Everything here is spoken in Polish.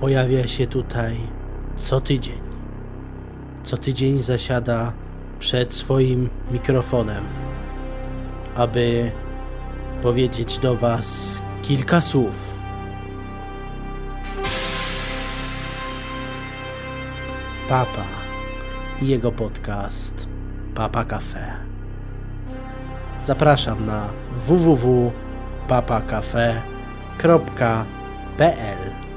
pojawia się tutaj co tydzień. Co tydzień zasiada przed swoim mikrofonem, aby powiedzieć do Was kilka słów. Papa i jego podcast Papa Cafe. Zapraszam na www.papakafe.pl